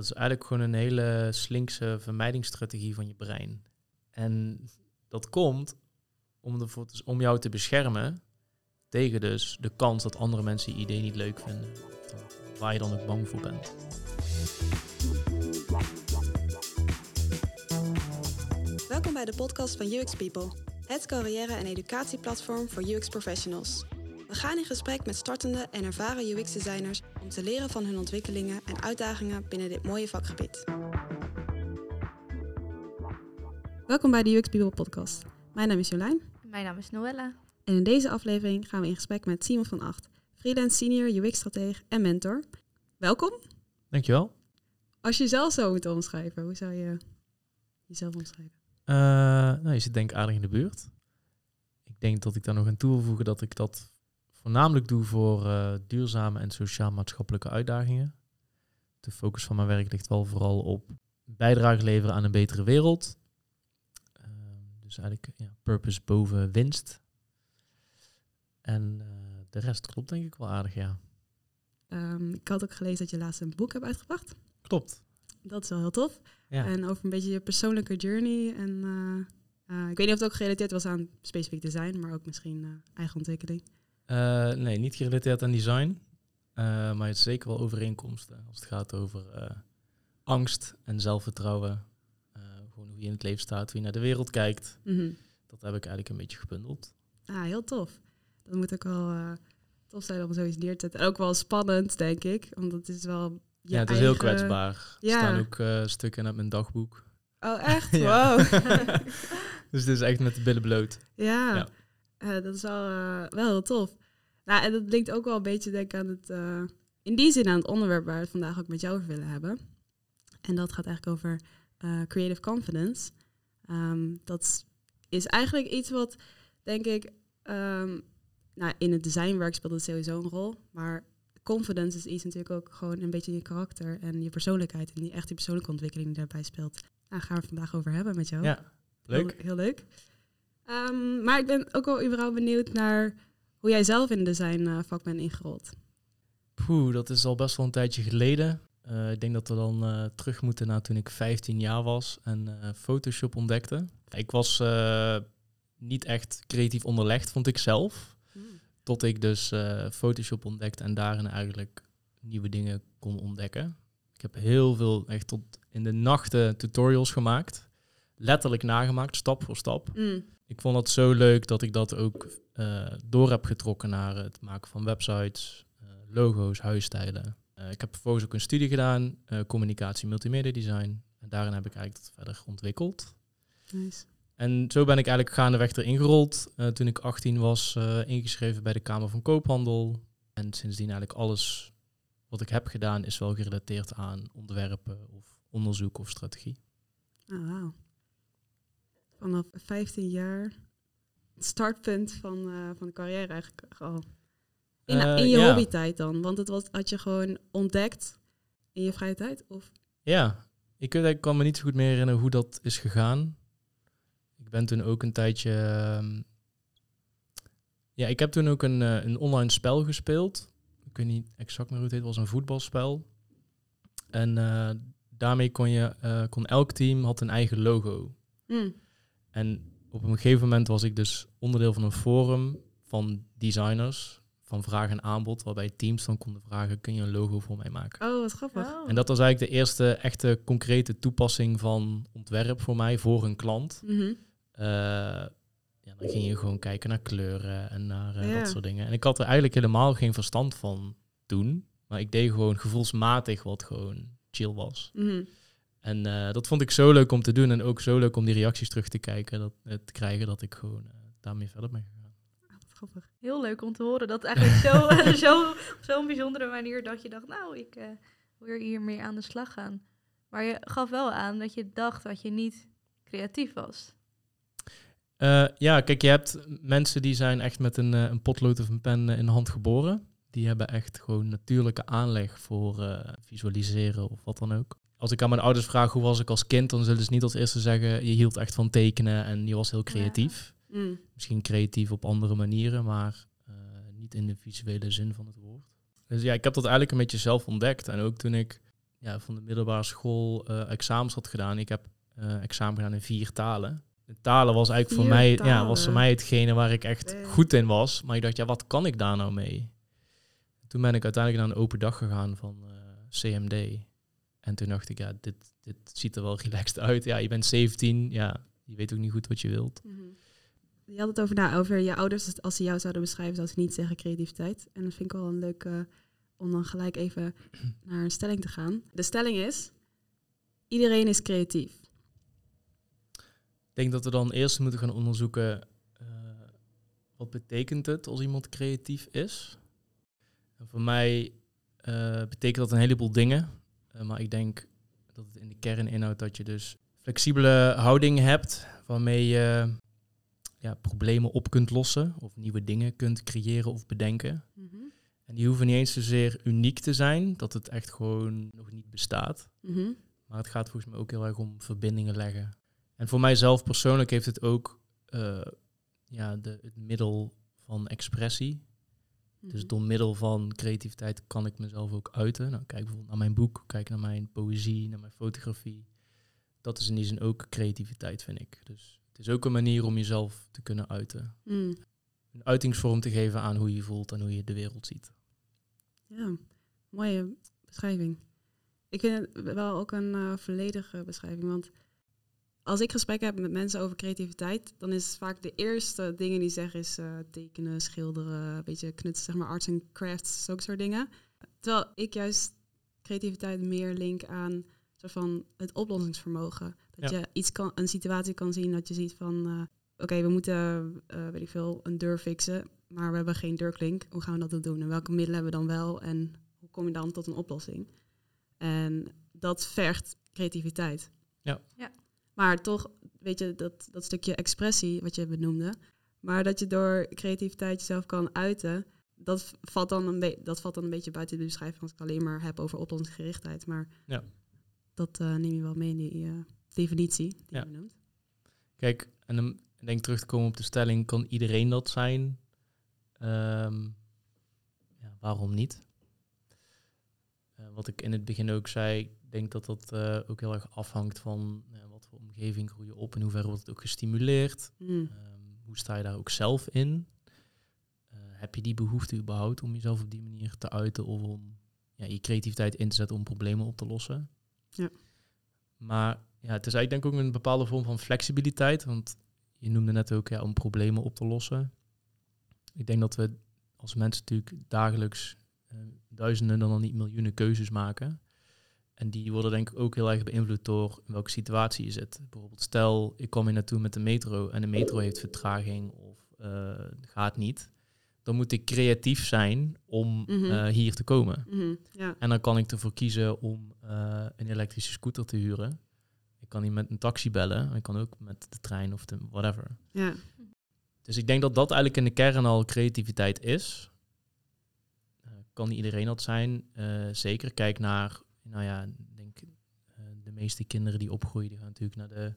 Dat is eigenlijk gewoon een hele slinkse vermijdingsstrategie van je brein. En dat komt om, ervoor om jou te beschermen tegen dus de kans dat andere mensen je idee niet leuk vinden. Waar je dan ook bang voor bent. Welkom bij de podcast van UX People, het carrière- en educatieplatform voor UX professionals. We gaan in gesprek met startende en ervaren UX-designers om te leren van hun ontwikkelingen en uitdagingen binnen dit mooie vakgebied. Welkom bij de UX People podcast. Mijn naam is Jolijn Mijn naam is Noella. en in deze aflevering gaan we in gesprek met Simon van Acht, freelance senior UX-strateeg en mentor. Welkom. Dankjewel. Als je jezelf zou moeten omschrijven, hoe zou je jezelf omschrijven? Eh, nou, je zit denk ik aardig in de buurt. Ik denk dat ik daar nog aan toe wil voegen dat ik dat voornamelijk doe voor eh, duurzame en sociaal-maatschappelijke uitdagingen. De focus van mijn werk ligt wel vooral op bijdrage leveren aan een betere wereld. Eh, dus eigenlijk ja, purpose boven winst. En eh, de rest klopt denk ik wel aardig, ja. Ehm, ik had ook gelezen dat je laatst een boek hebt uitgebracht. Klopt. Dat is wel heel tof. Ja. En over een beetje je persoonlijke journey. En eh, ik weet niet of het ook gerelateerd was aan specifiek design, maar ook misschien eigen ontwikkeling. Eh, nee, niet gerelateerd aan design. eh, maar het is zeker wel overeenkomsten als het gaat over eh, angst en zelfvertrouwen. Gewoon hoe je in het leven staat, hoe je naar de wereld kijkt. Mhm. Dat heb ik eigenlijk een beetje gebundeld. Ah, heel tof. Dat moet ook wel tof zijn om zoiets neer te zetten. En ook wel spannend, denk ik. Omdat het is wel. ja, het is heel kwetsbaar. Er staan ook stukken uit mijn dagboek. Oh, echt? Wow. dus het is echt met de billen bloot. ja, Ja. Dat is wel, eh, wel heel tof. Nou, en dat linkt ook wel een beetje, denk ik, aan het. eh, in die zin aan het onderwerp waar we het vandaag ook met jou over willen hebben. En dat gaat eigenlijk over eh, creative confidence. Ehm, dat is eigenlijk iets wat, denk ik, ehm, nou, in het designwerk speelt het sowieso een rol. Maar confidence is iets natuurlijk ook gewoon een beetje je karakter en je persoonlijkheid. En die echt die persoonlijke ontwikkeling die daarbij speelt. Daar gaan we het vandaag over hebben met jou. Ja, leuk. Heel, heel leuk. Ehm, maar ik ben ook wel überhaupt benieuwd naar hoe jij zelf in de designvak bent ingerold. Poeh, dat is al best wel een tijdje geleden. Eh, ik denk dat we dan eh, terug moeten naar toen ik 15 jaar was en eh, Photoshop ontdekte. Ik was niet echt creatief onderlegd, vond ik zelf. Tot ik dus Photoshop ontdekte en daarin eigenlijk nieuwe dingen kon ontdekken. Ik heb heel veel, echt tot in de nachten tutorials gemaakt. Letterlijk nagemaakt, stap voor stap. Mm. Ik vond dat zo leuk dat ik dat ook door heb getrokken naar het maken van websites, eh, logo's, huisstijlen. Eh, ik heb vervolgens ook een studie gedaan, eh, communicatie, multimedia design. En daarin heb ik eigenlijk dat verder ontwikkeld. Nice. En zo ben ik eigenlijk gaandeweg erin gerold. Eh, toen ik 18 was, eh, ingeschreven bij de Kamer van Koophandel. En sindsdien eigenlijk alles wat ik heb gedaan is wel gerelateerd aan ontwerpen of onderzoek of strategie. Oh, wauw. Vanaf 15 jaar startpunt van, eh, van de carrière eigenlijk al. In, Eh, in je ja. hobbytijd dan? Want het was, had je gewoon ontdekt in je vrije tijd? Of? Ja, ik, weet- ik kan me niet zo goed meer herinneren hoe dat is gegaan. Ik ben toen ook een tijdje. ehm, ja, ik heb toen ook een, eh, een online spel gespeeld. Ik weet niet exact meer hoe het heet, het was een voetbalspel. En eh, daarmee kon je, eh, kon elk team had een eigen logo. Mm. En op een gegeven moment was ik dus onderdeel van een forum van designers, van vraag en aanbod, waarbij teams dan konden vragen, kun je een logo voor mij maken? Oh, wat grappig. Oh. En dat was eigenlijk de eerste echte concrete toepassing van ontwerp voor mij, voor een klant. Mhm. Eh, ja, dan ging je gewoon kijken naar kleuren en naar eh, Ja. dat soort dingen. En ik had er eigenlijk helemaal geen verstand van toen. Maar ik deed gewoon gevoelsmatig wat gewoon chill was. Mhm. En eh, dat vond ik zo leuk om te doen. En ook zo leuk om die reacties terug te kijken, dat, eh, te krijgen, dat ik gewoon eh, daarmee verder ben gegaan. Grappig. Heel leuk om te horen dat eigenlijk zo, zo, op zo'n bijzondere manier dat je dacht, nou, ik wil hiermee aan de slag gaan. Maar je gaf wel aan dat je dacht dat je niet creatief was. Ja, kijk, je hebt mensen die zijn echt met een, een potlood of een pen in de hand geboren. Die hebben echt gewoon natuurlijke aanleg voor visualiseren of wat dan ook. Als ik aan mijn ouders vraag hoe was ik als kind, dan zullen ze niet als eerste zeggen je hield echt van tekenen en je was heel creatief. Mm. Misschien creatief op andere manieren, maar eh, niet in de visuele zin van het woord. Dus ja, ik heb dat eigenlijk een beetje zelf ontdekt. En ook toen ik ja, van de middelbare school eh, examens had gedaan. Ik heb eh, examen gedaan in vier talen. De talen was eigenlijk voor mij, ja, was voor mij hetgene waar ik echt goed in was. Maar ik dacht, ja, wat kan ik daar nou mee? Toen ben ik uiteindelijk naar een open dag gegaan van CMD. En toen dacht ik, ja, dit, dit ziet er wel relaxed uit. Ja, je bent 17, ja, je weet ook niet goed wat je wilt. Mhm. Je had het over, nou, over je ouders, als ze jou zouden beschrijven, zouden ze niet zeggen creativiteit. En dat vind ik wel een leuk eh, om dan gelijk even naar een stelling te gaan. De stelling is, iedereen is creatief. Ik denk dat we dan eerst moeten gaan onderzoeken eh, wat betekent het als iemand creatief is. En voor mij eh, betekent dat een heleboel dingen. Eh, maar ik denk dat het in de kern inhoudt dat je dus flexibele houding hebt waarmee je ja, problemen op kunt lossen of nieuwe dingen kunt creëren of bedenken. En die hoeven niet eens zozeer uniek te zijn, dat het echt gewoon nog niet bestaat. Mhm. Maar het gaat volgens mij ook heel erg om verbindingen leggen. En voor mijzelf persoonlijk heeft het ook eh, ja, de, het middel van expressie. Dus Mhm. door middel van creativiteit kan ik mezelf ook uiten. Nou, kijk bijvoorbeeld naar mijn boek, kijk naar mijn poëzie, naar mijn fotografie. Dat is in die zin ook creativiteit, vind ik. Dus het is ook een manier om jezelf te kunnen uiten. Mm. Een uitingsvorm te geven aan hoe je je voelt en hoe je de wereld ziet. Ja, mooie beschrijving. Ik vind het wel ook een eh, volledige beschrijving, want als ik gesprekken heb met mensen over creativiteit, dan is vaak de eerste dingen die ze zeggen is eh, tekenen, schilderen, een beetje knutselen, zeg maar arts and crafts, zulke soort dingen. Terwijl ik juist creativiteit meer link aan soort van het oplossingsvermogen. Dat Ja. je iets kan, een situatie kan zien dat je ziet van, eh, oké, we moeten, eh, weet ik veel, een deur fixen, maar we hebben geen deurklink. Hoe gaan we dat dan doen? En welke middelen hebben we dan wel? En hoe kom je dan tot een oplossing? En dat vergt creativiteit. Ja. Ja. Maar toch, weet je, dat, dat stukje expressie wat je benoemde, maar dat je door creativiteit jezelf kan uiten, dat valt dan een, dat valt dan een beetje buiten de beschrijving als ik alleen maar heb over oplossingsgerichtheid. Maar Ja. dat eh, neem je wel mee in die eh, definitie die Ja. je benoemt. Kijk, en dan denk ik terug te komen op de stelling, kan iedereen dat zijn? Ehm, ja, waarom niet? Eh, wat ik in het begin ook zei, ik denk dat dat ook heel erg afhangt van omgeving groei je op, in hoeverre wordt het ook gestimuleerd, Mm. Ehm, hoe sta je daar ook zelf in? Eh, heb je die behoefte überhaupt om jezelf op die manier te uiten of om ja, je creativiteit in te zetten om problemen op te lossen? Ja. Maar ja, het is eigenlijk denk ik ook een bepaalde vorm van flexibiliteit, want je noemde net ook ja, om problemen op te lossen. Ik denk dat we als mensen natuurlijk dagelijks eh, duizenden, dan al niet miljoenen keuzes maken. En die worden denk ik ook heel erg beïnvloed door in welke situatie je zit. Bijvoorbeeld stel, ik kom hier naartoe met de metro en de metro heeft vertraging of eh, gaat niet. Dan moet ik creatief zijn om Mhm. eh, hier te komen. Mhm, Ja. En dan kan ik ervoor kiezen om eh, een elektrische scooter te huren. Ik kan niet met een taxi bellen. Ik kan ook met de trein of de whatever. Ja. Dus ik denk dat dat eigenlijk in de kern al creativiteit is. Kan niet iedereen dat zijn? Zeker. Kijk naar, nou ja, ik denk eh, de meeste kinderen die opgroeien, die gaan natuurlijk naar de,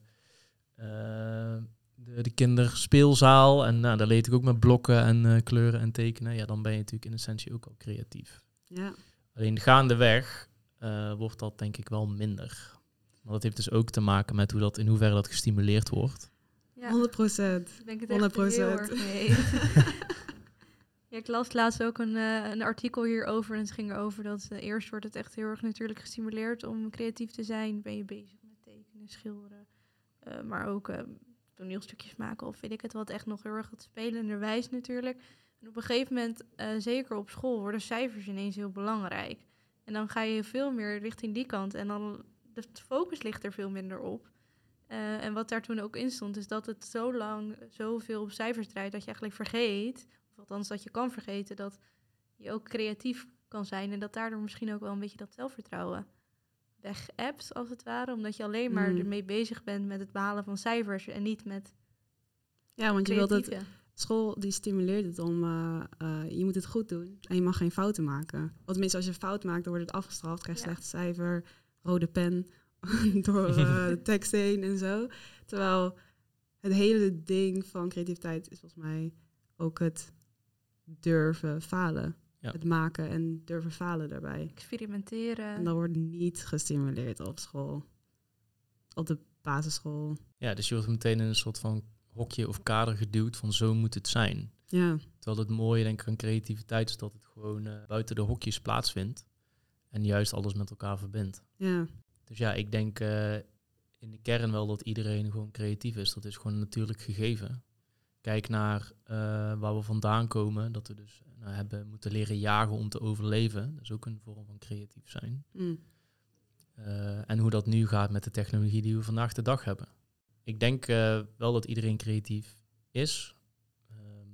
eh, de, de kinderspeelzaal. En nou, daar leer ik ook met blokken en eh, kleuren en tekenen. Ja, dan ben je natuurlijk in essentie ook al creatief. ja. Alleen gaandeweg eh wordt dat denk ik wel minder. Maar dat heeft dus ook te maken met hoe dat, in hoeverre dat gestimuleerd wordt. Ja, 100 procent. ik denk het echt heel 100%. erg mee. Ja, ik las laatst ook een, eh, een artikel hierover. En het ging erover dat eh, eerst wordt het echt heel erg natuurlijk gestimuleerd om creatief te zijn. Ben je bezig met tekenen, schilderen. eh, maar ook toneelstukjes maken of weet ik het wat. Echt nog heel erg het spelenderwijs natuurlijk. En op een gegeven moment, zeker op school, worden cijfers ineens heel belangrijk. En dan ga je veel meer richting die kant. En dan de focus ligt er veel minder op. En wat daar toen ook in stond, is dat het zo lang zoveel op cijfers draait dat je eigenlijk vergeet, of althans dat je kan vergeten, dat je ook creatief kan zijn en dat daardoor misschien ook wel een beetje dat zelfvertrouwen weg-appt, als het ware. Omdat je alleen maar Mm. ermee bezig bent met het behalen van cijfers en niet met Ja, want je wilt het, creatieve. school die stimuleert het om, eh, eh, je moet het goed doen en je mag geen fouten maken. Want tenminste, als je een fout maakt, dan wordt het afgestraft, krijg je Ja. slecht cijfer, rode pen door eh, de tekst heen en zo. Terwijl het hele ding van creativiteit is volgens mij ook het durven falen. Ja. het maken en durven falen daarbij. Experimenteren. En dat wordt niet gestimuleerd op school. Op de basisschool. Ja, dus je wordt meteen in een soort van hokje of kader geduwd van zo moet het zijn. Ja, Terwijl het mooie denk ik aan creativiteit is dat het gewoon eh, buiten de hokjes plaatsvindt. En juist alles met elkaar verbindt. ja, Dus ja, ik denk eh, in de kern wel dat iedereen gewoon creatief is. Dat is gewoon een natuurlijk gegeven. Kijk naar eh, waar we vandaan komen. Dat we dus nou, hebben moeten leren jagen om te overleven. Dat is ook een vorm van creatief zijn. mm, Eh, en hoe dat nu gaat met de technologie die we vandaag de dag hebben. Ik denk eh, wel dat iedereen creatief is. Ehm,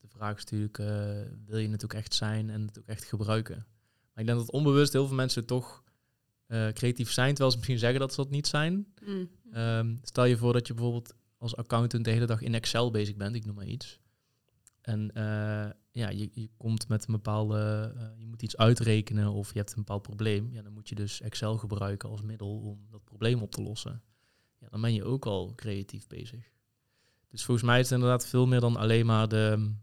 de vraag is natuurlijk, wil je het ook echt zijn en het ook echt gebruiken? Maar ik denk dat onbewust heel veel mensen toch creatief zijn, terwijl ze misschien zeggen dat ze dat niet zijn. mm, Ehm, stel je voor dat je bijvoorbeeld als accountant de hele dag in Excel bezig bent, ik noem maar iets. En eh, ja, je, je komt met een bepaalde, eh, je moet iets uitrekenen of je hebt een bepaald probleem. Ja, dan moet je dus Excel gebruiken als middel om dat probleem op te lossen. Ja, dan ben je ook al creatief bezig. Dus volgens mij is het inderdaad veel meer dan alleen maar de,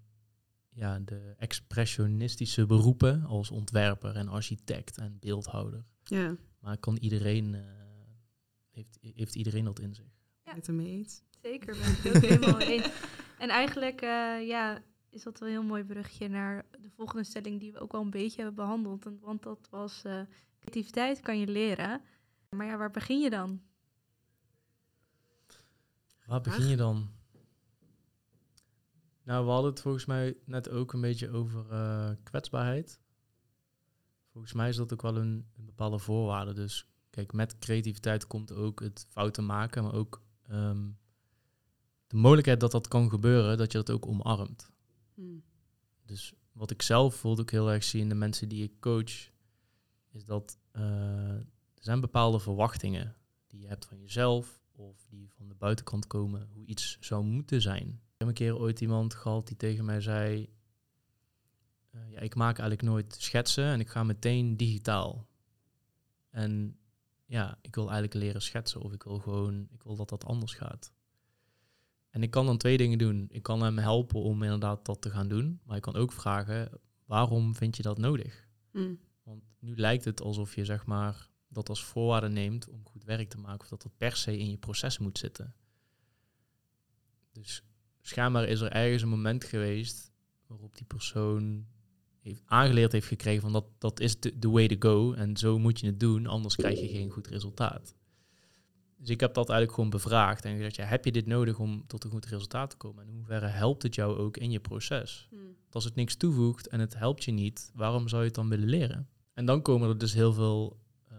ja, de expressionistische beroepen als ontwerper en architect en beeldhouder. ja, Maar kan iedereen, eh, heeft, heeft iedereen dat in zich? Ja. het ermee eens. Zeker, ben ik het ook helemaal eens. En eigenlijk eh, ja, is dat wel een heel mooi brugje naar de volgende stelling die we ook al een beetje hebben behandeld. Want dat was eh, creativiteit kan je leren. Maar ja, waar begin je dan? Waar begin je dan? Nou, we hadden het volgens mij net ook een beetje over eh, kwetsbaarheid. Volgens mij is dat ook wel een, een bepaalde voorwaarde. Dus kijk, met creativiteit komt ook het fouten maken, maar ook ehm, de mogelijkheid dat dat kan gebeuren, dat je dat ook omarmt. Mm, Dus wat ik zelf voelde ook heel erg zie in de mensen die ik coach, is dat eh, er zijn bepaalde verwachtingen die je hebt van jezelf of die van de buitenkant komen, hoe iets zou moeten zijn. Ik heb een keer ooit iemand gehad die tegen mij zei, eh, ja, ik maak eigenlijk nooit schetsen en ik ga meteen digitaal. En ja, ik wil eigenlijk leren schetsen of ik wil gewoon, ik wil dat dat anders gaat. En ik kan dan twee dingen doen. Ik kan hem helpen om inderdaad dat te gaan doen. Maar ik kan ook vragen, waarom vind je dat nodig? mm, Want nu lijkt het alsof je zeg maar dat als voorwaarde neemt om goed werk te maken. Of dat dat per se in je proces moet zitten. Dus schijnbaar is er ergens een moment geweest waarop die persoon heeft aangeleerd heeft gekregen van dat, dat is de the way to go. En zo moet je het doen, anders krijg je geen goed resultaat. Dus ik heb dat eigenlijk gewoon bevraagd en gezegd, ja, heb je dit nodig om tot een goed resultaat te komen? En in hoeverre helpt het jou ook in je proces? mm, Want als het niks toevoegt en het helpt je niet, waarom zou je het dan willen leren? En dan komen er dus heel veel eh,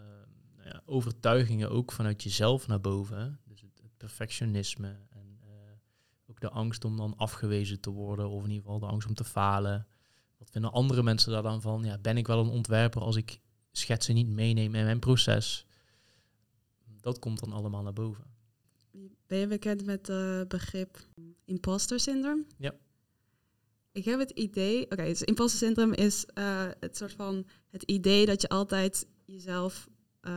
nou ja, overtuigingen ook vanuit jezelf naar boven. Dus het, het perfectionisme en eh, ook de angst om dan afgewezen te worden, of in ieder geval de angst om te falen. Wat vinden andere mensen daar dan van? Ja, ben ik wel een ontwerper als ik schetsen niet meeneem in mijn proces? Dat komt dan allemaal naar boven. Ben je bekend met het begrip imposter syndroom? Ja. Ik heb het idee, oké, dus imposter syndroom is eh, het soort van het idee dat je altijd jezelf eh,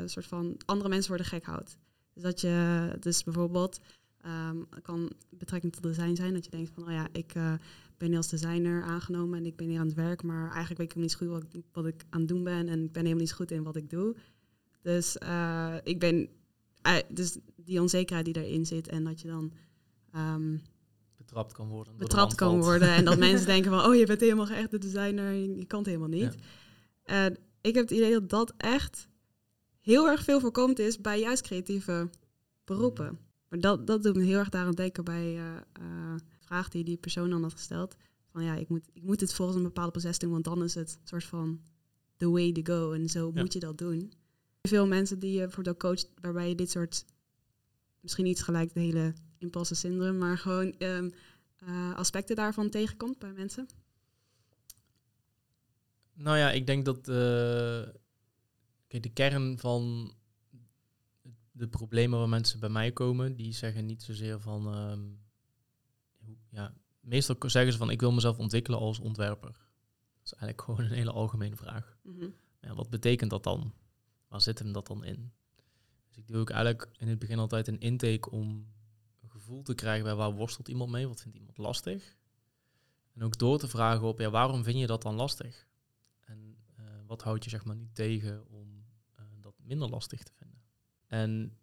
een soort van andere mensen voor de gek houdt. Dus dat je, dus bijvoorbeeld, het kan betrekking tot design zijn, dat je denkt van, oh ja, ik eh, ben hier als designer aangenomen en ik ben hier aan het werk, maar eigenlijk weet ik helemaal niet zo goed wat ik, wat ik aan het doen ben en ik ben helemaal niet zo goed in wat ik doe. Dus eh, ik ben, eh, dus die onzekerheid die erin zit en dat je dan ehm, Betrapt kan worden. betrapt kan worden. En dat mensen denken van, oh, je bent helemaal echt de designer, je, kan het helemaal niet. En ik heb het idee dat dat echt heel erg veel voorkomend is bij juist creatieve beroepen. Maar dat, dat doet me heel erg daaraan denken bij eh de vraag die die persoon dan had gesteld. Van ja, ik moet, ik moet het volgens een bepaalde proces doen, want dan is het een soort van the way to go. En zo Ja. moet je dat doen. Veel mensen die je bijvoorbeeld ook coacht, waarbij je dit soort, misschien niet gelijk de hele imposter syndroom, maar gewoon ehm, eh, aspecten daarvan tegenkomt bij mensen. Nou ja, ik denk dat eh, kijk, de kern van de problemen waar mensen bij mij komen, die zeggen niet zozeer van, ehm, ja, meestal zeggen ze van ik wil mezelf ontwikkelen als ontwerper. Dat is eigenlijk gewoon een hele algemene vraag. Mhm. Ja, wat betekent dat dan? Waar zit hem dat dan in? Dus ik doe ook eigenlijk in het begin altijd een intake om een gevoel te krijgen bij waar worstelt iemand mee, wat vindt iemand lastig. En ook door te vragen op, ja, waarom vind je dat dan lastig? En eh, wat houdt je zeg maar niet tegen om eh, dat minder lastig te vinden? En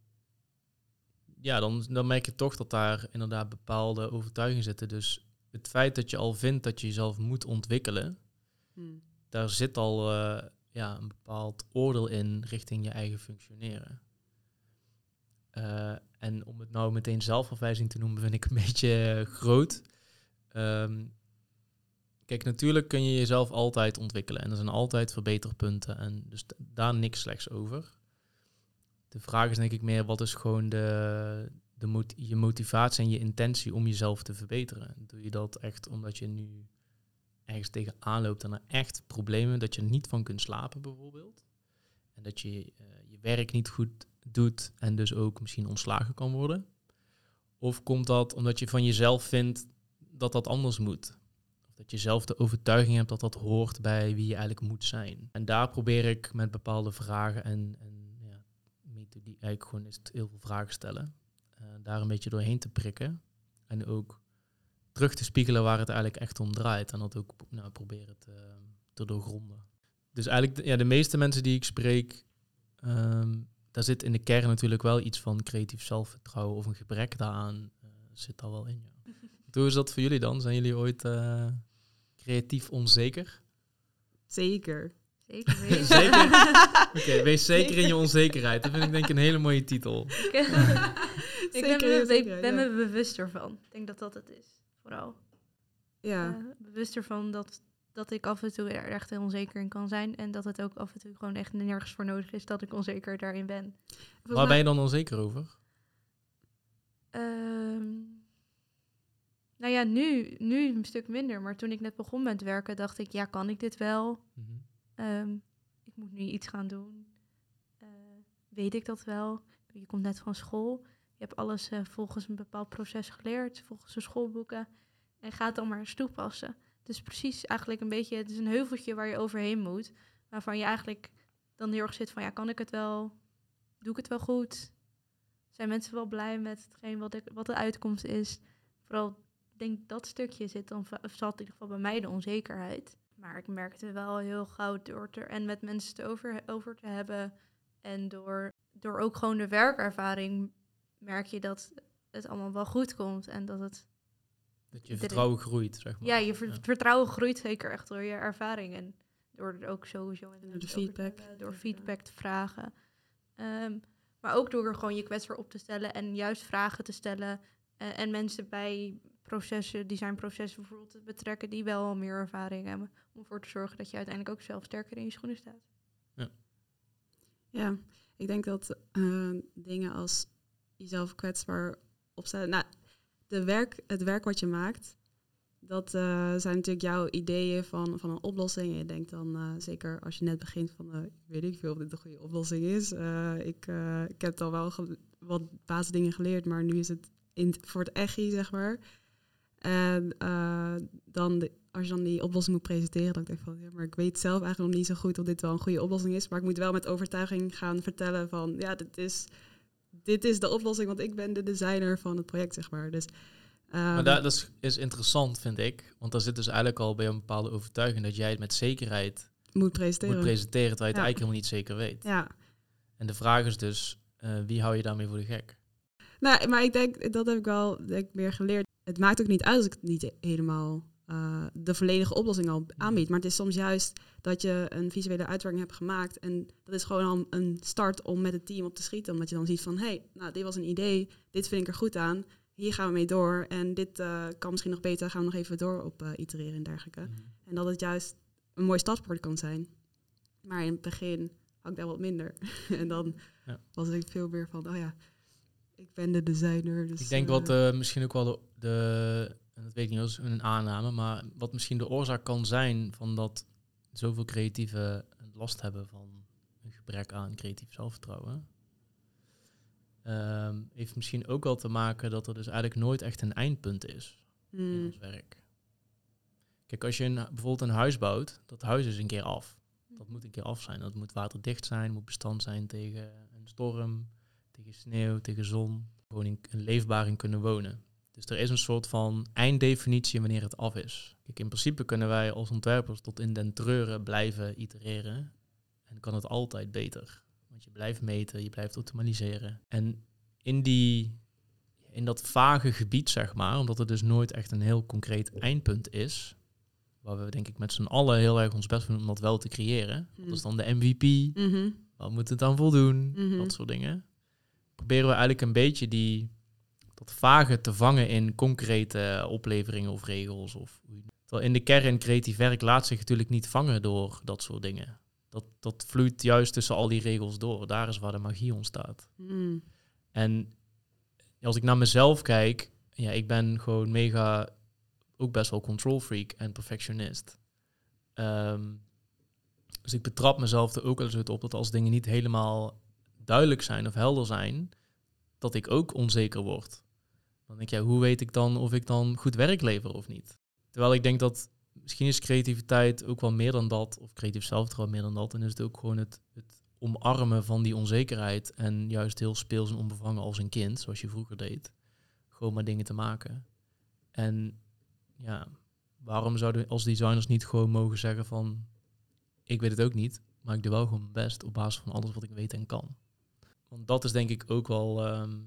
ja, dan, dan merk je toch dat daar inderdaad bepaalde overtuigingen zitten. Dus het feit dat je al vindt dat je jezelf moet ontwikkelen, Hmm. daar zit al eh, ja, een bepaald oordeel in richting je eigen functioneren. Eh, en om het nou meteen zelfafwijzing te noemen, vind ik een beetje eh, groot. Ehm, kijk, natuurlijk kun je jezelf altijd ontwikkelen en er zijn altijd verbeterpunten en dus daar niks slechts over. De vraag is denk ik meer, wat is gewoon de, de je motivatie en je intentie om jezelf te verbeteren? Doe je dat echt omdat je nu ergens tegenaan loopt en er echt problemen dat je niet van kunt slapen bijvoorbeeld? En dat je eh, je werk niet goed doet en dus ook misschien ontslagen kan worden? Of komt dat omdat je van jezelf vindt dat dat anders moet? Of dat je zelf de overtuiging hebt dat dat hoort bij wie je eigenlijk moet zijn? En daar probeer ik met bepaalde vragen en, en ja, methodiek, eigenlijk gewoon het heel veel vragen stellen. eh, daar een beetje doorheen te prikken. En ook terug te spiegelen waar het eigenlijk echt om draait. En dat ook nou, proberen te, te doorgronden. Dus eigenlijk, de- ja, de meeste mensen die ik spreek, ehm, daar zit in de kern natuurlijk wel iets van creatief zelfvertrouwen of een gebrek daaraan eh, zit daar wel in. Ja. Hoe is dat voor jullie dan? Zijn jullie ooit eh, creatief onzeker? Zeker. Zeker weten. Zeker? Oké, wees zeker in je onzekerheid. Dat vind ik denk ik een hele mooie titel. ik ben, Zeker, me, ben ja. me bewust ervan. Ik denk dat dat het is, vooral. Ja. Eh, bewust ervan dat, dat ik af en toe er echt heel onzeker in kan zijn. En dat het ook af en toe gewoon echt nergens voor nodig is dat ik onzeker daarin ben. Volgens Waar ben je dan onzeker over? Ehm, nou ja, nu, nu een stuk minder. Maar toen ik net begon met werken, dacht ik, ja, kan ik dit wel? Mhm. Ehm, ik moet nu iets gaan doen. Eh, weet ik dat wel? Je komt net van school. Je hebt alles eh, volgens een bepaald proces geleerd, volgens de schoolboeken. En gaat dan maar eens toepassen. Dus precies eigenlijk een beetje, het is een heuveltje waar je overheen moet. Waarvan je eigenlijk dan heel erg zit van, ja, kan ik het wel? Doe ik het wel goed? Zijn mensen wel blij met hetgeen wat, ik, wat de uitkomst is? Vooral, denk dat stukje zit dan, va- zat in ieder geval bij mij de onzekerheid. Maar ik merkte wel heel gauw door er en met mensen het over, over te hebben. En door, door ook gewoon de werkervaring merk je dat het allemaal wel goed komt. En dat het, Dat je vertrouwen groeit, zeg maar. ja, je ver- Ja. vertrouwen groeit zeker echt door je ervaring. En door er ook sowieso met Door de feedback. hebben, door feedback te vragen. Ehm, maar ook door er gewoon je kwetsbaar op te stellen en juist vragen te stellen. eh, en mensen bij processen, designprocessen bijvoorbeeld, te betrekken die wel al meer ervaring hebben. Om ervoor te zorgen dat je uiteindelijk ook zelf sterker in je schoenen staat. Ja, ik denk dat eh, dingen als jezelf kwetsbaar opstellen. Nou, de werk, het werk wat je maakt, dat eh, zijn natuurlijk jouw ideeën van, van een oplossing. En je denkt dan, eh, zeker als je net begint van, eh, weet ik veel of dit een goede oplossing is. Ik, ik heb al wel wat basisdingen geleerd, maar nu is het in, voor het echi, zeg maar. En dan, als je dan die oplossing moet presenteren, dan denk ik van, ja, maar ik weet zelf eigenlijk nog niet zo goed of dit wel een goede oplossing is. Maar ik moet wel met overtuiging gaan vertellen van, ja, dit is, dit is de oplossing, want ik ben de designer van het project, zeg maar. Dus, Maar ehm, dat, is, is interessant, vind ik. Want daar zit dus eigenlijk al bij een bepaalde overtuiging dat jij het met zekerheid moet presenteren. moet presenteren, terwijl je het Ja. eigenlijk helemaal niet zeker weet. ja, En de vraag is dus, eh, wie hou je daarmee voor de gek? nou, maar ik denk, dat heb ik wel denk ik, meer geleerd. Het maakt ook niet uit als ik het niet helemaal eh, de volledige oplossing al aanbied. Maar het is soms juist dat je een visuele uitwerking hebt gemaakt. En dat is gewoon al een start om met het team op te schieten. Omdat je dan ziet van, hé, hey, nou, dit was een idee. Dit vind ik er goed aan. Hier gaan we mee door. En dit eh, kan misschien nog beter. Gaan we nog even door op eh, itereren en dergelijke. Mhm. En dat het juist een mooi startpoort kan zijn. Maar in het begin had ik daar wat minder. en dan Ja. was ik veel meer van, oh ja, ik ben de designer. Dus, ik denk wat misschien ook wel de, de, en dat weet ik niet, dat is een aanname, maar wat misschien de oorzaak kan zijn van dat zoveel creatieven last hebben van een gebrek aan creatief zelfvertrouwen. ehm, heeft misschien ook wel te maken dat er dus eigenlijk nooit echt een eindpunt is in mm, ons werk. Kijk, als je een, bijvoorbeeld een huis bouwt, dat huis is een keer af. Dat moet een keer af zijn. Dat moet waterdicht zijn, moet bestand zijn tegen een storm, tegen sneeuw, tegen zon. Gewoon in, een leefbaar in kunnen wonen. Dus er is een soort van einddefinitie wanneer het af is. Kijk, in principe kunnen wij als ontwerpers tot in den treuren blijven itereren. En kan het altijd beter. Want je blijft meten, je blijft optimaliseren. En in, die, in dat vage gebied, zeg maar, omdat het dus nooit echt een heel concreet eindpunt is, waar we denk ik met z'n allen heel erg ons best doen om dat wel te creëren. Dat is dan de MVP. Mhm. Wat moet het dan voldoen? Mhm. Dat soort dingen. Proberen we eigenlijk een beetje die, dat vage te vangen in concrete opleveringen of regels. Of, terwijl in de kern creatief werk laat zich natuurlijk niet vangen door dat soort dingen. Dat, dat vloeit juist tussen al die regels door. Daar is waar de magie ontstaat. Mm. En als ik naar mezelf kijk, ja, ik ben gewoon mega, ook best wel control freak en perfectionist. Ehm, dus ik betrap mezelf er ook wel eens op dat als dingen niet helemaal duidelijk zijn of helder zijn, dat ik ook onzeker word. Dan denk je, ja, hoe weet ik dan of ik dan goed werk lever of niet? Terwijl ik denk dat misschien is creativiteit ook wel meer dan dat, of creatief zelfvertrouwen meer dan dat, en is het ook gewoon het, het omarmen van die onzekerheid en juist heel speels en onbevangen als een kind, zoals je vroeger deed, gewoon maar dingen te maken. En ja, waarom zouden we als designers niet gewoon mogen zeggen van, ik weet het ook niet, maar ik doe wel gewoon mijn best op basis van alles wat ik weet en kan. Want dat is denk ik ook wel ehm,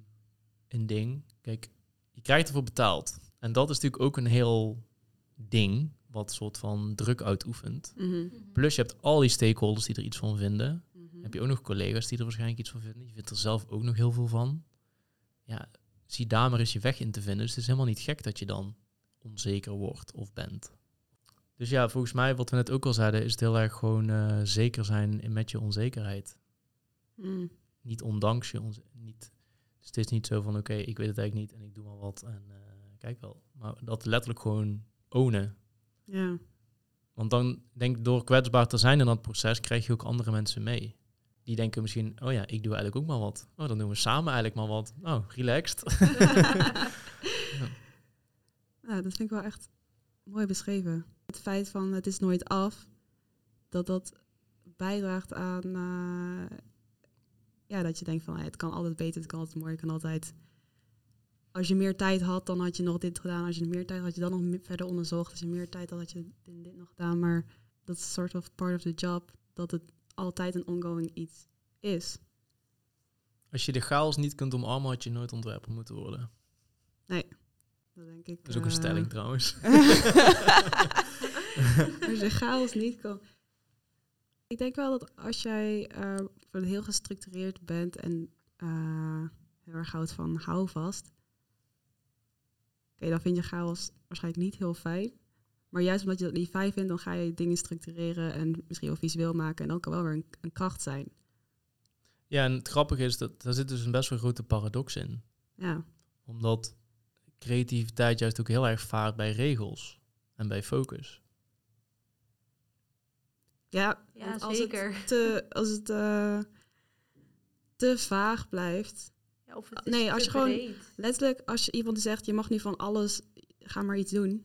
een ding. Kijk, je krijgt ervoor betaald. En dat is natuurlijk ook een heel ding, wat soort van druk uitoefent. Mhm. Plus je hebt al die stakeholders die er iets van vinden. Mhm. Heb je ook nog collega's die er waarschijnlijk iets van vinden. Je vindt er zelf ook nog heel veel van. Ja, zie daar maar eens je weg in te vinden. Dus het is helemaal niet gek dat je dan onzeker wordt of bent. Dus ja, volgens mij, wat we net ook al zeiden, is het heel erg gewoon eh, zeker zijn met je onzekerheid. Mm. Niet ondanks je onzekerheid. Niet, dus het is niet zo van, oké, ik weet het eigenlijk niet en ik doe maar wat en eh, kijk wel. Maar dat letterlijk gewoon ownen. Ja. Want dan denk ik, door kwetsbaar te zijn in dat proces, krijg je ook andere mensen mee. Die denken misschien, oh ja, ik doe eigenlijk ook maar wat. Oh, dan doen we samen eigenlijk maar wat. Oh, relaxed. Ja, dat vind ik wel echt mooi beschreven. Het feit van het is nooit af, dat dat bijdraagt aan eh, ja, dat je denkt van het kan altijd beter, het kan altijd mooier, het kan altijd. Als je meer tijd had, dan had je nog dit gedaan. Als je meer tijd had, had je dan nog verder onderzocht. Als je meer tijd had, had je dit, nog gedaan. Maar dat is sort of part of the job, dat het altijd een ongoing iets is. Als je de chaos niet kunt omarmen, had je nooit ontwerper moeten worden. Dat denk ik. Dat is ook een eh, stelling trouwens. als je chaos niet kan. Ik denk wel dat als jij eh, heel gestructureerd bent en eh, heel erg houdt van houvast, oké, dan vind je chaos waarschijnlijk niet heel fijn. Maar juist omdat je dat niet fijn vindt, dan ga je dingen structureren en misschien wel visueel maken. En dan kan wel weer een, een kracht zijn. Ja, en het grappige is dat daar zit dus een best wel grote paradox in. Ja, Omdat creativiteit juist ook heel erg vaart bij regels en bij focus. Ja, als zeker. Het te, als het eh, te vaag blijft, Ja, of het is Nee, als je gewoon- breed. letterlijk, als je iemand zegt, je mag nu van alles, ga maar iets doen.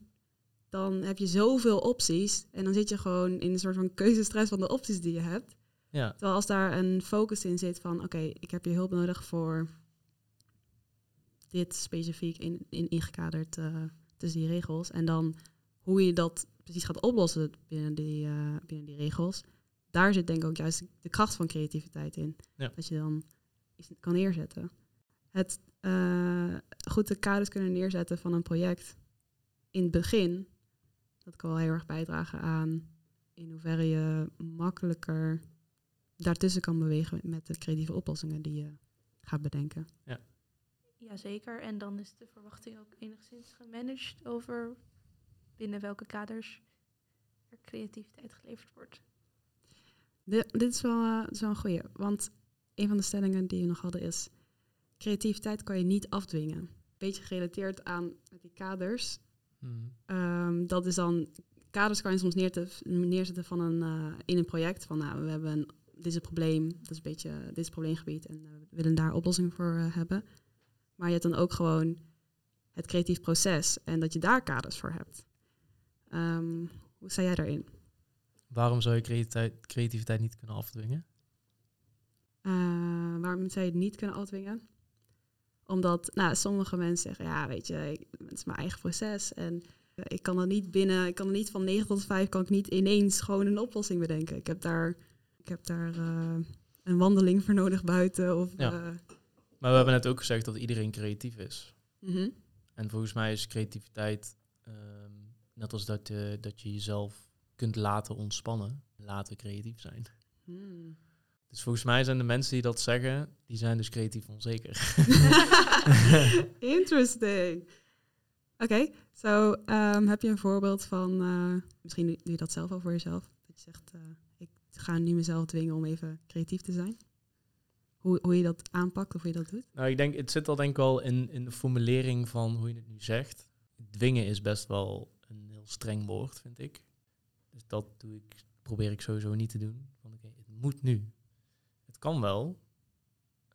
Dan heb je zoveel opties. En dan zit je gewoon in een soort van keuzestress van de opties die je hebt. Ja, Terwijl als daar een focus in zit van, oké, ik heb je hulp nodig voor dit specifiek in, in ingekaderd eh, tussen die regels. En dan hoe je dat precies gaat oplossen binnen die, eh, binnen die regels. Daar zit denk ik ook juist de kracht van creativiteit in. Ja. Dat je dan iets kan neerzetten. Het eh, goed de kaders kunnen neerzetten van een project in het begin. Dat kan wel heel erg bijdragen aan in hoeverre je makkelijker daartussen kan bewegen met de creatieve oplossingen die je gaat bedenken. Jazeker. En dan is de verwachting ook enigszins gemanaged over binnen welke kaders er creativiteit geleverd wordt. Dit, dit is wel, eh, is wel een goeie, want een van de stellingen die we nog hadden is... creativiteit kan je niet afdwingen. Beetje gerelateerd aan met die kaders. Hmm. Ehm, dat is dan... Kaders kan je soms neerzetten van een, eh, in een project. Van nou, we hebben een, dit is een probleem, dat is een beetje dit is het probleemgebied... en eh, we willen daar oplossing voor eh, hebben. Maar je hebt dan ook gewoon het creatief proces... en dat je daar kaders voor hebt. Ehm, hoe sta jij daarin? Waarom zou je creativiteit, creativiteit niet kunnen afdwingen? Eh, waarom zou je het niet kunnen afdwingen? Omdat nou, sommige mensen zeggen, ja, weet je, ik- het is mijn eigen proces. En ik kan er niet binnen, ik kan er niet van 9 tot 5 kan ik niet ineens gewoon een oplossing bedenken. Ik heb daar, ik heb daar eh, een wandeling voor nodig buiten. Of, Ja. eh, Maar we hebben net ook gezegd dat iedereen creatief is. mhm. En volgens mij is creativiteit net als dat, je dat je jezelf kunt laten ontspannen, laten creatief zijn. Hmm. Dus volgens mij zijn de mensen die dat zeggen, die zijn dus creatief onzeker. Interesting. Oké, zo ehm, heb je een voorbeeld van, eh, misschien doe je dat zelf al voor jezelf, dat je zegt, eh, ik ga nu mezelf dwingen om even creatief te zijn. Hoe, hoe je dat aanpakt of hoe je dat doet? nou, ik denk, het zit al denk ik wel in, in de formulering van hoe je het nu zegt. Dwingen is best wel streng woord, vind ik. Dus dat doe ik, probeer ik sowieso niet te doen. Oké, het moet nu. Het kan wel.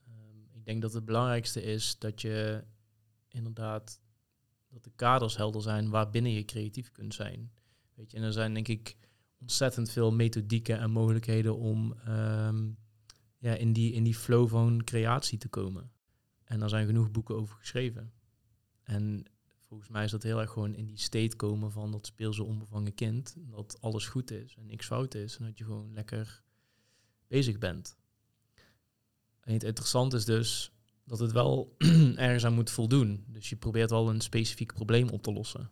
Ehm, ik denk dat het belangrijkste is dat je inderdaad dat de kaders helder zijn waarbinnen je creatief kunt zijn. Weet je, en er zijn denk ik ontzettend veel methodieken en mogelijkheden om ehm, ja, in, die, in die flow van creatie te komen. En daar zijn genoeg boeken over geschreven. En volgens mij is dat heel erg gewoon in die state komen van dat speelse onbevangen kind. Dat alles goed is en niks fout is. En dat je gewoon lekker bezig bent. En het interessante is dus dat het wel ergens aan moet voldoen. Dus je probeert wel een specifiek probleem op te lossen.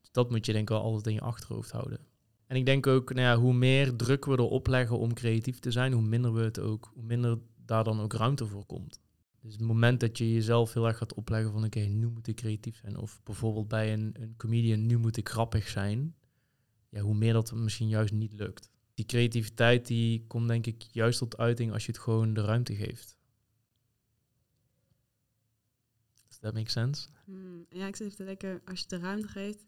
Dus dat moet je denk ik wel altijd in je achterhoofd houden. En ik denk ook, nou ja, hoe meer druk we erop leggen om creatief te zijn, hoe minder we het ook, hoe minder daar dan ook ruimte voor komt. Dus het moment dat je jezelf heel erg gaat opleggen van oké, nu moet ik creatief zijn. Of bijvoorbeeld bij een, een comedian, nu moet ik grappig zijn. Ja, hoe meer dat misschien juist niet lukt. Die creativiteit die komt denk ik juist tot uiting als je het gewoon de ruimte geeft. Does that make sense? Hmm, Ja, ik zit even te denken, als je de ruimte geeft,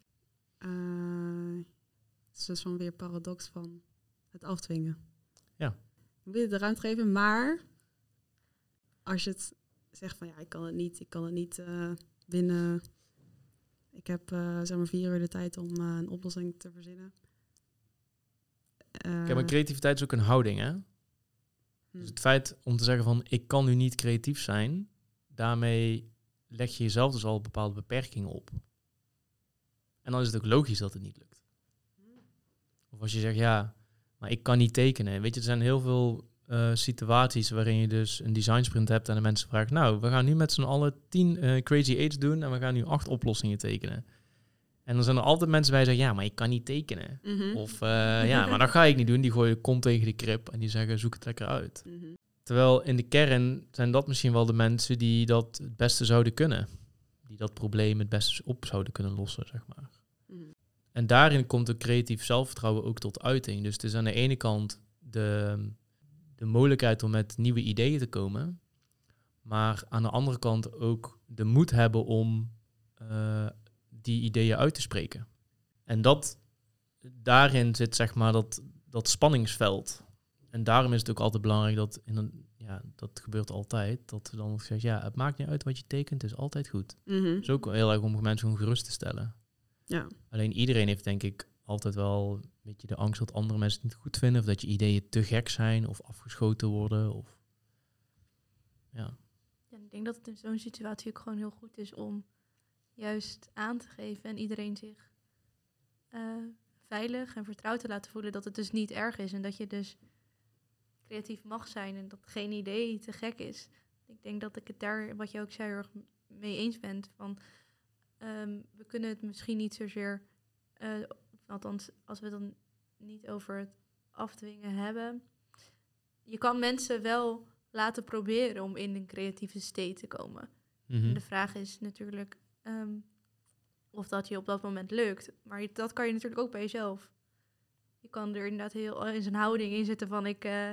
eh, het is dus van weer paradox van het afdwingen. Ja. Je moet het de ruimte geven, maar als je het zegt van ja, ik kan het niet, ik kan het niet eh, binnen, ik heb eh, zeg maar vier uur de tijd om eh, een oplossing te verzinnen. Kijk, maar creativiteit is ook een houding, hè? hm, Dus het feit om te zeggen van ik kan nu niet creatief zijn, daarmee leg je jezelf dus al bepaalde beperkingen op. En dan is het ook logisch dat het niet lukt. Of als je zegt ja, maar ik kan niet tekenen. Weet je, er zijn heel veel eh, situaties waarin je dus een design sprint hebt en de mensen vragen, nou, we gaan nu met z'n allen tien eh, crazy eights doen en we gaan nu acht oplossingen tekenen. En dan zijn er altijd mensen bij die zeggen, ja, maar ik kan niet tekenen. mhm. Of eh, ja, maar dat ga ik niet doen. Die gooien de kont tegen de krip en die zeggen, zoek het lekker uit. Mhm. Terwijl in de kern zijn dat misschien wel de mensen die dat het beste zouden kunnen. Die dat probleem het beste op zouden kunnen lossen, zeg maar. Mhm. En daarin komt het creatief zelfvertrouwen ook tot uiting. Dus het is aan de ene kant de, de mogelijkheid om met nieuwe ideeën te komen. Maar aan de andere kant ook de moed hebben om eh, die ideeën uit te spreken. En dat, daarin zit zeg maar dat, dat spanningsveld. En daarom is het ook altijd belangrijk dat, in een, ja, dat gebeurt altijd, dat er dan gezegd, ja, het maakt niet uit wat je tekent, het is altijd goed. Het is ook heel erg om mensen gewoon gerust te stellen. Ja. Alleen iedereen heeft denk ik altijd wel een beetje de angst dat andere mensen het niet goed vinden, of dat je ideeën te gek zijn of afgeschoten worden. Of, ja. Ja, ik denk dat het in zo'n situatie ook gewoon heel goed is om juist aan te geven en iedereen zich eh, veilig en vertrouwd te laten voelen dat het dus niet erg is en dat je dus creatief mag zijn en dat geen idee te gek is. Ik denk dat ik het daar, wat je ook zei, heel erg mee eens ben. Van, ehm, we kunnen het misschien niet zozeer, eh, althans als we het dan niet over het afdwingen hebben. Je kan mensen wel laten proberen om in een creatieve state te komen. En de vraag is natuurlijk ehm, of dat je op dat moment lukt. Maar dat kan je natuurlijk ook bij jezelf. Je kan er inderdaad heel in zijn houding in zitten van ik, eh,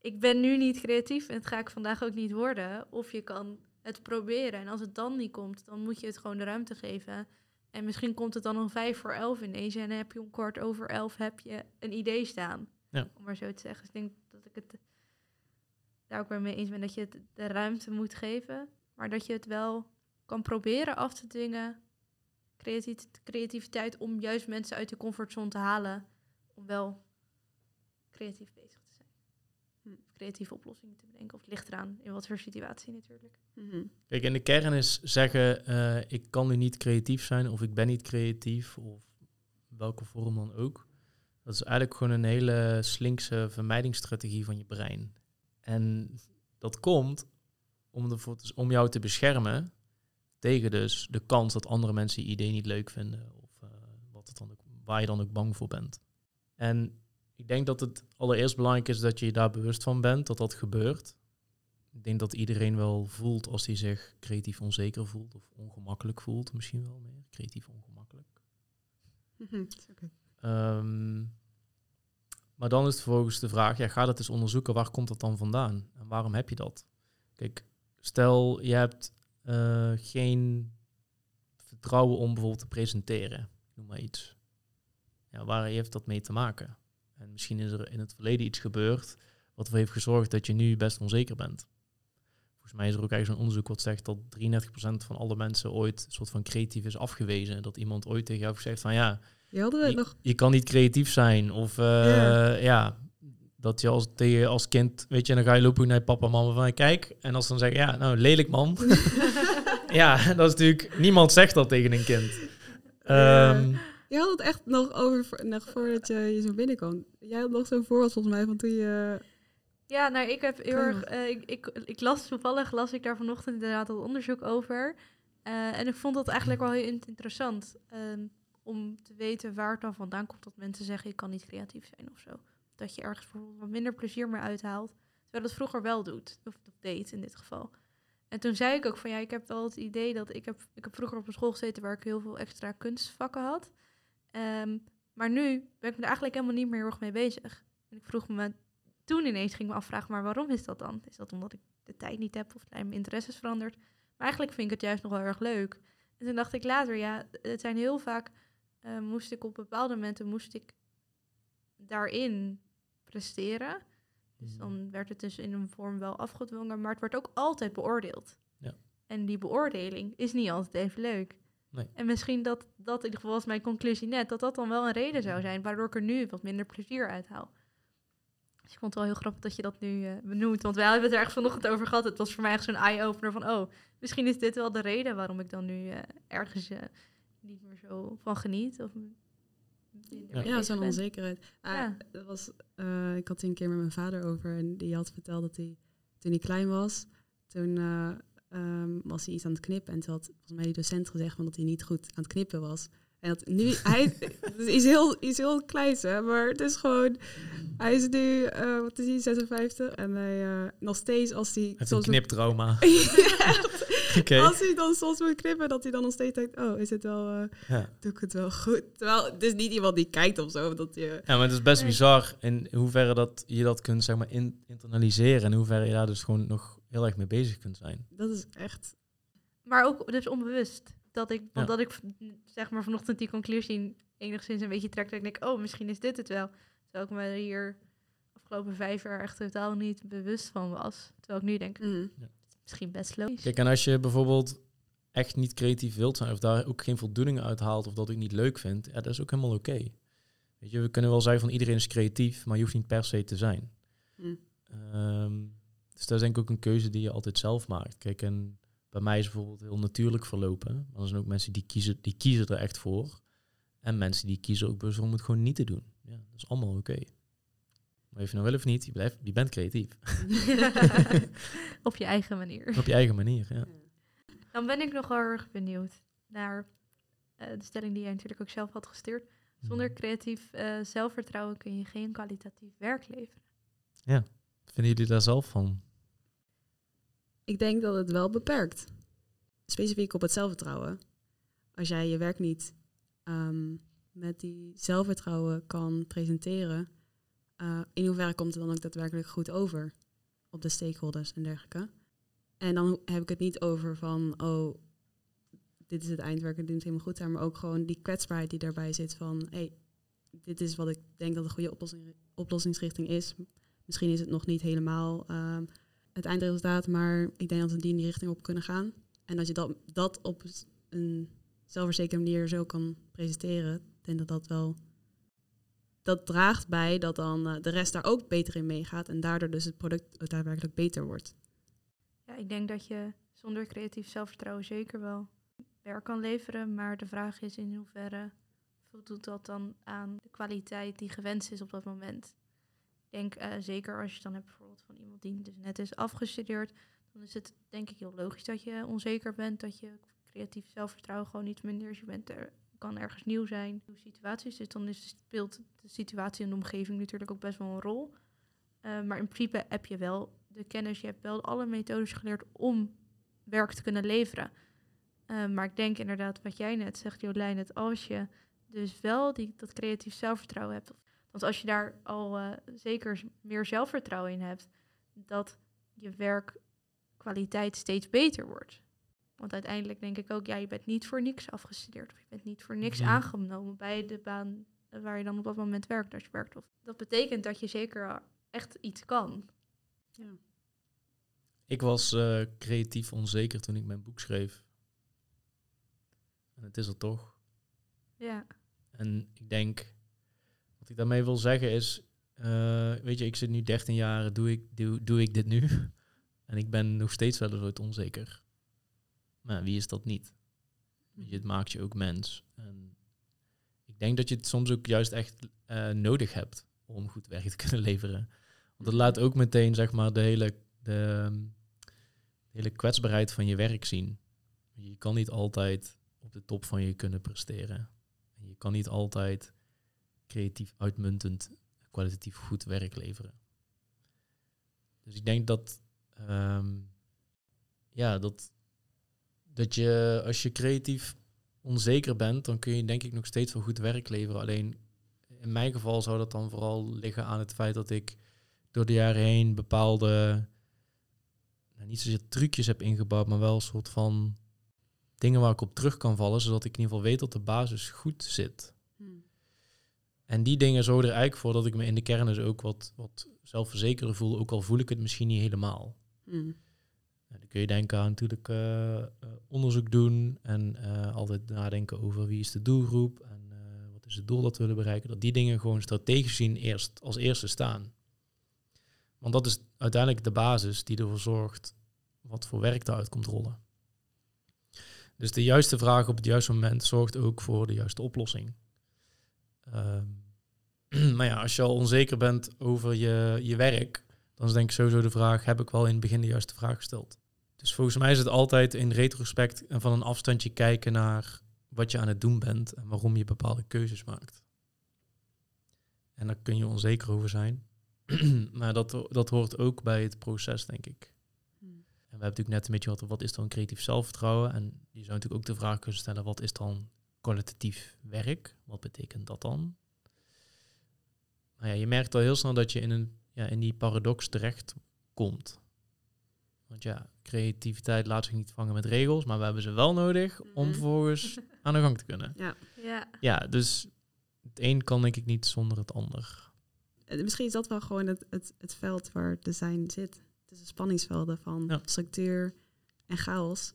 ik ben nu niet creatief en het ga ik vandaag ook niet worden. Of je kan het proberen en als het dan niet komt, dan moet je het gewoon de ruimte geven. En misschien komt het dan om vijf voor elf ineens en dan heb je om kwart over elf heb je een idee staan. Ja. Om maar zo te zeggen. Dus ik denk dat ik het daar ook weer mee eens ben dat je het de ruimte moet geven. Maar dat je het wel kan proberen af te dwingen. Creati- creativiteit om juist mensen uit de comfortzone te halen. Om wel creatief bezig te zijn. Creatieve oplossingen te bedenken. Of het ligt eraan in wat voor situatie natuurlijk. Mhm. Kijk, in de kern is zeggen, eh, ik kan nu niet creatief zijn of ik ben niet creatief of welke vorm dan ook. Dat is eigenlijk gewoon een hele slinkse vermijdingsstrategie van je brein. En dat komt om, ervoor te- om jou te beschermen tegen dus de kans dat andere mensen je idee niet leuk vinden of eh, wat het dan ook, waar je dan ook bang voor bent. En ik denk dat het allereerst belangrijk is dat je je daar bewust van bent dat dat gebeurt. Ik denk dat iedereen wel voelt als hij zich creatief onzeker voelt of ongemakkelijk voelt, misschien wel meer. Creatief ongemakkelijk. Mhm. Ehm, maar dan is vervolgens de vraag, ja, ga dat eens onderzoeken, waar komt dat dan vandaan? En waarom heb je dat? Kijk, stel je hebt eh, geen vertrouwen om bijvoorbeeld te presenteren, noem maar iets. Ja, waar heeft dat mee te maken? En misschien is er in het verleden iets gebeurd wat ervoor heeft gezorgd dat je nu best onzeker bent. Volgens mij is er ook eigenlijk zo'n onderzoek wat zegt dat 33% van alle mensen ooit een soort van creatief is afgewezen. Dat iemand ooit tegen jou heeft gezegd van ja, Je je, nog... je kan niet creatief zijn. Of eh, Ja. ja. dat je als, tegen, als kind, weet je, dan ga je lopen naar je papa en mama van kijk. En als ze dan zeggen, ja, nou, lelijk man. ja, dat is natuurlijk, niemand zegt dat tegen een kind. Ja. Je had het echt nog over, nog voordat je, je zo binnenkwam. Jij had nog zo'n voorbeeld volgens mij van toen je... Ja, nou, ik heb heel erg. eh, ik, ik, ik las toevallig, las ik daar vanochtend inderdaad al onderzoek over. Eh, en ik vond dat eigenlijk wel heel in- interessant. ehm, om te weten waar het dan vandaan komt dat mensen zeggen: ik kan niet creatief zijn of zo. Dat je ergens bijvoorbeeld wat minder plezier meer uithaalt. Terwijl het vroeger wel doet. Of, of deed in dit geval. En toen zei ik ook van ja, ik heb wel het idee dat ik heb, ik heb vroeger op een school gezeten waar ik heel veel extra kunstvakken had. Ehm, maar nu ben ik me er eigenlijk helemaal niet meer heel erg mee bezig. En ik vroeg me toen ineens ging ik me afvragen, maar waarom is dat dan? Is dat omdat ik de tijd niet heb of mijn interesses veranderd? Maar eigenlijk vind ik het juist nog wel erg leuk. En toen dacht ik later, ja, het zijn heel vaak, eh, moest ik op bepaalde momenten, moest ik daarin presteren. Dus dan werd het dus in een vorm wel afgedwongen, maar het werd ook altijd beoordeeld. Ja. En die beoordeling is niet altijd even leuk. Nee. En misschien dat, dat in ieder geval was mijn conclusie net, dat dat dan wel een reden zou zijn waardoor ik er nu wat minder plezier uit haal. Dus ik vond het wel heel grappig dat je dat nu eh, benoemt, want wij hebben het er echt vanochtend over gehad. Het was voor mij echt zo'n eye-opener van, oh, misschien is dit wel de reden waarom ik dan nu eh, ergens eh, niet meer zo van geniet. Of Ja. Zo'n onzekerheid. Ah, Ja. dat was, eh, ik had het een keer met mijn vader over en die had verteld dat hij, toen hij klein was, toen eh, ehm, was hij iets aan het knippen. En toen had volgens mij die docent gezegd van dat hij niet goed aan het knippen was. En dat nu, hij het is heel, iets heel kleins, hè, maar het is gewoon, hij is nu, eh, wat is hij, 56. En hij eh, nog steeds als hij Heeft een kniptrauma. Als hij dan soms moet knippen, dat hij dan nog steeds denkt, oh, is het wel, eh, Ja. doe ik het wel goed? Terwijl het is niet iemand die kijkt of zo, dat je... ja, maar het is best bizar in hoeverre dat je dat kunt zeg maar, in, internaliseren. En in hoeverre je daar dus gewoon nog heel erg mee bezig kunt zijn. Dat is echt... Maar ook dus onbewust. Dat ik, Ja. omdat ik zeg maar vanochtend die conclusie enigszins een beetje trek. Dat ik denk, oh, misschien is dit het wel. Terwijl ik me hier afgelopen vijf jaar echt totaal niet bewust van was. Terwijl ik nu denk, mm. misschien best logisch. Kijk, en als je bijvoorbeeld echt niet creatief wilt zijn, of daar ook geen voldoening uit haalt, of dat ik niet leuk vind, ja, dat is ook helemaal oké. Weet je, we kunnen wel zeggen van iedereen is creatief, maar je hoeft niet per se te zijn. Mm. Ehm, dus dat is denk ik ook een keuze die je altijd zelf maakt. Kijk, en bij mij is bijvoorbeeld heel natuurlijk verlopen. Maar er zijn ook mensen die kiezen, die kiezen er echt voor. En mensen die kiezen ook bewust om het gewoon niet te doen. Ja, dat is allemaal oké. Maar of je nou wil of niet, je, blijft, je bent creatief. Op je eigen manier. Op je eigen manier, ja. Dan ben ik nog wel erg benieuwd naar eh, de stelling die jij natuurlijk ook zelf had gestuurd. Zonder Mhm. creatief eh, zelfvertrouwen kun je geen kwalitatief werk leveren. Vinden jullie daar zelf van? Ik denk dat het wel beperkt. Specifiek op het zelfvertrouwen. Als jij je werk niet ehm, met die zelfvertrouwen kan presenteren, eh, in hoeverre komt het dan ook daadwerkelijk goed over op de stakeholders en dergelijke. En dan heb ik het niet over van, oh, dit is het eindwerk en dit helemaal goed zijn, maar ook gewoon die kwetsbaarheid die daarbij zit van, hey, dit is wat ik denk dat een goede oplossing, oplossingsrichting is. Misschien is het nog niet helemaal ehm, het eindresultaat, maar ik denk dat we die in die richting op kunnen gaan. En als je dat, dat op een zelfverzekerde manier zo kan presenteren, denk dat dat wel dat draagt bij dat dan eh, de rest daar ook beter in meegaat en daardoor dus het product daadwerkelijk beter wordt. Ja, ik denk dat je zonder creatief zelfvertrouwen zeker wel werk kan leveren. Maar de vraag is in hoeverre voldoet dat dan aan de kwaliteit die gewenst is op dat moment. Denk eh, zeker als je dan hebt bijvoorbeeld van iemand die dus net is afgestudeerd, dan is het denk ik heel logisch dat je onzeker bent, dat je creatief zelfvertrouwen gewoon iets minder is. Je bent er, kan ergens nieuw zijn, nieuwe situaties. Dus dan is, speelt de situatie en de omgeving natuurlijk ook best wel een rol. Uh, maar in principe heb je wel de kennis, je hebt wel alle methodes geleerd om werk te kunnen leveren. Uh, maar ik denk inderdaad wat jij net zegt, Jolijn, dat als je dus wel die, dat creatief zelfvertrouwen hebt, want als je daar al uh, zeker meer zelfvertrouwen in hebt, dat je werkkwaliteit steeds beter wordt. Want uiteindelijk denk ik ook, ja, je bent niet voor niks afgestudeerd. Of je bent niet voor niks Mhm. aangenomen bij de baan waar je dan op dat moment werkt, als je werkt. Of dat betekent dat je zeker echt iets kan. Ja. Ik was eh, creatief onzeker toen ik mijn boek schreef. En het is er toch. Ja, En ik denk, ik daarmee wil zeggen is, eh, weet je, ik zit nu 13 jaar, doe ik, doe, doe ik dit nu? En ik ben nog steeds wel eens ooit onzeker. Maar wie is dat niet? Je, het maakt je ook mens. En ik denk dat je het soms ook juist echt eh, nodig hebt om goed werk te kunnen leveren. Want dat laat ook meteen, zeg maar, de hele, de, de hele kwetsbaarheid van je werk zien. Je kan niet altijd op de top van je kunnen presteren. En je kan niet altijd creatief uitmuntend, kwalitatief goed werk leveren. Dus ik denk dat, ehm, ja, dat, dat je als je creatief onzeker bent, dan kun je denk ik nog steeds wel goed werk leveren. Alleen in mijn geval zou dat dan vooral liggen aan het feit dat ik door de jaren heen bepaalde, nou, niet zozeer trucjes heb ingebouwd, maar wel een soort van dingen waar ik op terug kan vallen, zodat ik in ieder geval weet dat de basis goed zit. En die dingen zorgen er eigenlijk voor dat ik me in de kern dus ook wat, wat zelfverzekerder voel, ook al voel ik het misschien niet helemaal. Hmm. Nou, dan kun je denken aan natuurlijk eh, eh, onderzoek doen en eh, altijd nadenken over wie is de doelgroep en wat is het doel dat we willen bereiken. Dat die dingen gewoon strategisch gezien eerst als eerste staan. Want dat is uiteindelijk de basis die ervoor zorgt wat voor werk eruit komt rollen. Dus de juiste vraag op het juiste moment zorgt ook voor de juiste oplossing. Ehm, maar ja, als je al onzeker bent over je, je werk, dan is denk ik sowieso de vraag, heb ik wel in het begin de juiste vraag gesteld? Dus volgens mij is het altijd in retrospect en van een afstandje kijken naar wat je aan het doen bent en waarom je bepaalde keuzes maakt. En daar kun je onzeker over zijn. maar dat, dat hoort ook bij het proces, denk ik. Hmm. En we hebben natuurlijk net een beetje gehad, wat is dan creatief zelfvertrouwen? En je zou natuurlijk ook de vraag kunnen stellen, wat is dan kwalitatief werk? Wat betekent dat dan? Maar ja, je merkt al heel snel dat je in, een, ja, in die paradox terecht komt. Want ja, creativiteit laat zich niet vangen met regels, maar we hebben ze wel nodig om Mhm. vervolgens aan de gang te kunnen. ja. Ja, dus het een kan denk ik niet zonder het ander. Eh, Misschien is dat wel gewoon het, het, het veld waar design zit. Tussen spanningsvelden van Ja. structuur en chaos.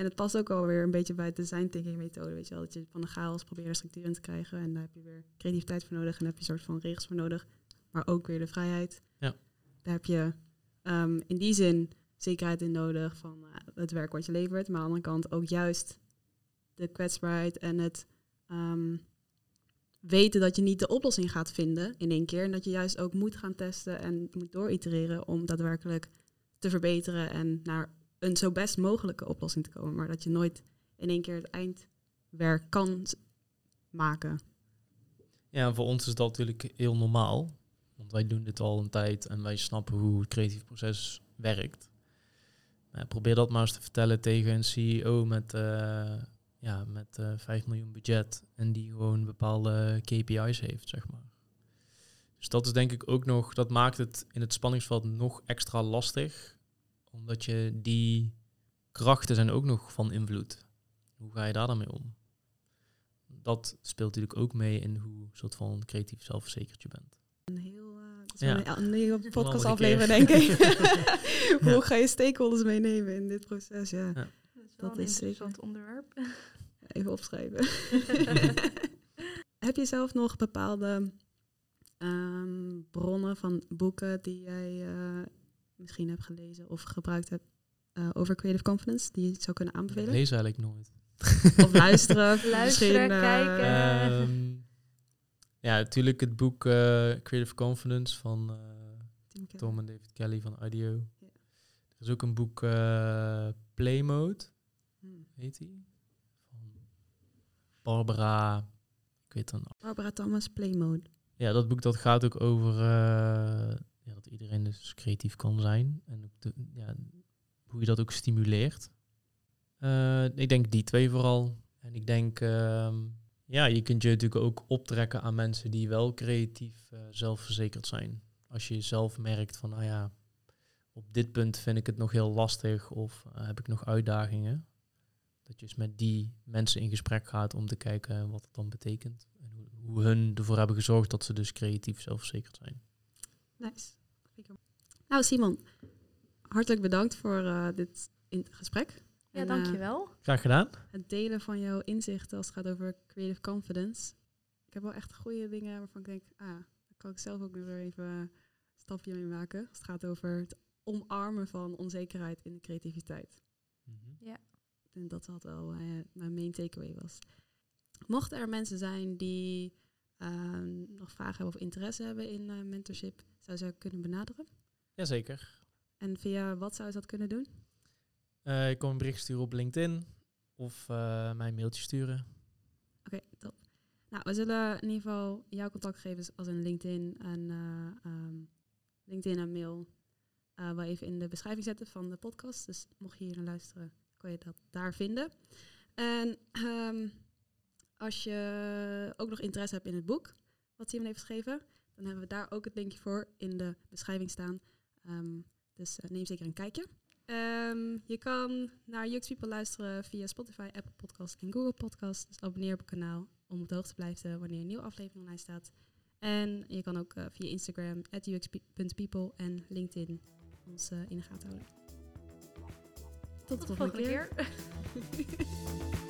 En het past ook alweer een beetje bij het design thinking methode. Weet je wel, dat je van de chaos probeert er structuur in te krijgen. En daar heb je weer creativiteit voor nodig. En daar heb je een soort van regels voor nodig. Maar ook weer de vrijheid. Ja. Daar heb je ehm, in die zin zekerheid in nodig van eh, het werk wat je levert. Maar aan de andere kant ook juist de kwetsbaarheid en het ehm, weten dat je niet de oplossing gaat vinden in één keer. En dat je juist ook moet gaan testen en moet dooritereren om daadwerkelijk te verbeteren en naar een zo best mogelijke oplossing te komen. Maar dat je nooit in één keer het eindwerk kan maken. Ja, voor ons is dat natuurlijk heel normaal. Want wij doen dit al een tijd en wij snappen hoe het creatief proces werkt. Nou, probeer dat maar eens te vertellen tegen een CEO met, eh, ja, met eh 5 miljoen budget en die gewoon bepaalde KPI's heeft, zeg maar. Dus dat is denk ik ook nog, dat maakt het in het spanningsveld nog extra lastig. Omdat je die krachten zijn ook nog van invloed. Hoe ga je daar dan mee om? Dat speelt natuurlijk ook mee in hoe soort van creatief zelfverzekerd je bent. Een heel, eh, dat is Ja. een, nieuwe podcast afleveren, denk ik. Hoe ga je stakeholders meenemen in dit proces? Ja, Ja. Dat is wel Dat een is zeker. interessant onderwerp. even opschrijven. Heb je zelf nog bepaalde ehm, bronnen van boeken die jij eh, misschien hebt gelezen of gebruikt hebt eh, over creative confidence die je zou kunnen Ik aanbevelen? lees eigenlijk nooit. Of luisteren. of Luisteren, misschien, eh, kijken. Eh. Ehm, ja, natuurlijk het boek eh, Creative Confidence van eh. Tom en David Kelly van IDEO. Ja. Er is ook een boek eh Play Mode, Hmm. heet die? Van Barbara, ik weet dan. Barbara Thomas, Play Mode. Ja, dat boek dat gaat ook over eh, iedereen dus creatief kan zijn. En ja, hoe je dat ook stimuleert. Eh, ik denk die twee vooral. En ik denk, ehm, ja, je kunt je natuurlijk ook optrekken aan mensen die wel creatief eh, zelfverzekerd zijn. Als je zelf merkt van, nou ja, op dit punt vind ik het nog heel lastig of eh, heb ik nog uitdagingen. Dat je eens met die mensen in gesprek gaat om te kijken wat het dan betekent. En hoe, hoe hun ervoor hebben gezorgd dat ze dus creatief zelfverzekerd zijn. Nice. Nou, Simon, hartelijk bedankt voor eh, dit in gesprek. Ja, En, dankjewel. Graag gedaan. eh, het delen van jouw inzichten als het gaat over creative confidence. Ik heb wel echt goede dingen waarvan ik denk, ah, daar kan ik zelf ook nog weer even een stapje mee maken. Als het gaat over het omarmen van onzekerheid in de creativiteit. Ik denk dat dat wel eh, mijn main takeaway was. Mochten er mensen zijn die ehm, nog vragen hebben of interesse hebben in eh, mentorship, zou ze kunnen benaderen? Jazeker. En via wat zou ze dat kunnen doen? Eh je kan een bericht sturen op LinkedIn of eh mij een mailtje sturen. Oké, top. Nou, we zullen in ieder geval jouw contactgevers als een LinkedIn en eh, ehm, LinkedIn en mail eh, wel even in de beschrijving zetten van de podcast. Dus mocht je hier naar luisteren, kan je dat daar vinden. En ehm, als je ook nog interesse hebt in het boek wat Simon heeft geschreven, dan hebben we daar ook het linkje voor in de beschrijving staan. Ehm, dus eh, neem zeker een kijkje. Ehm, je kan naar Jux People luisteren via Spotify, Apple Podcast en Google Podcast. Dus abonneer op het kanaal om op de hoogte te blijven wanneer een nieuwe aflevering online staat. En je kan ook eh, via Instagram, ux.people en LinkedIn ons eh, in de gaten houden. Tot de Tot de volgende volgende keer. keer.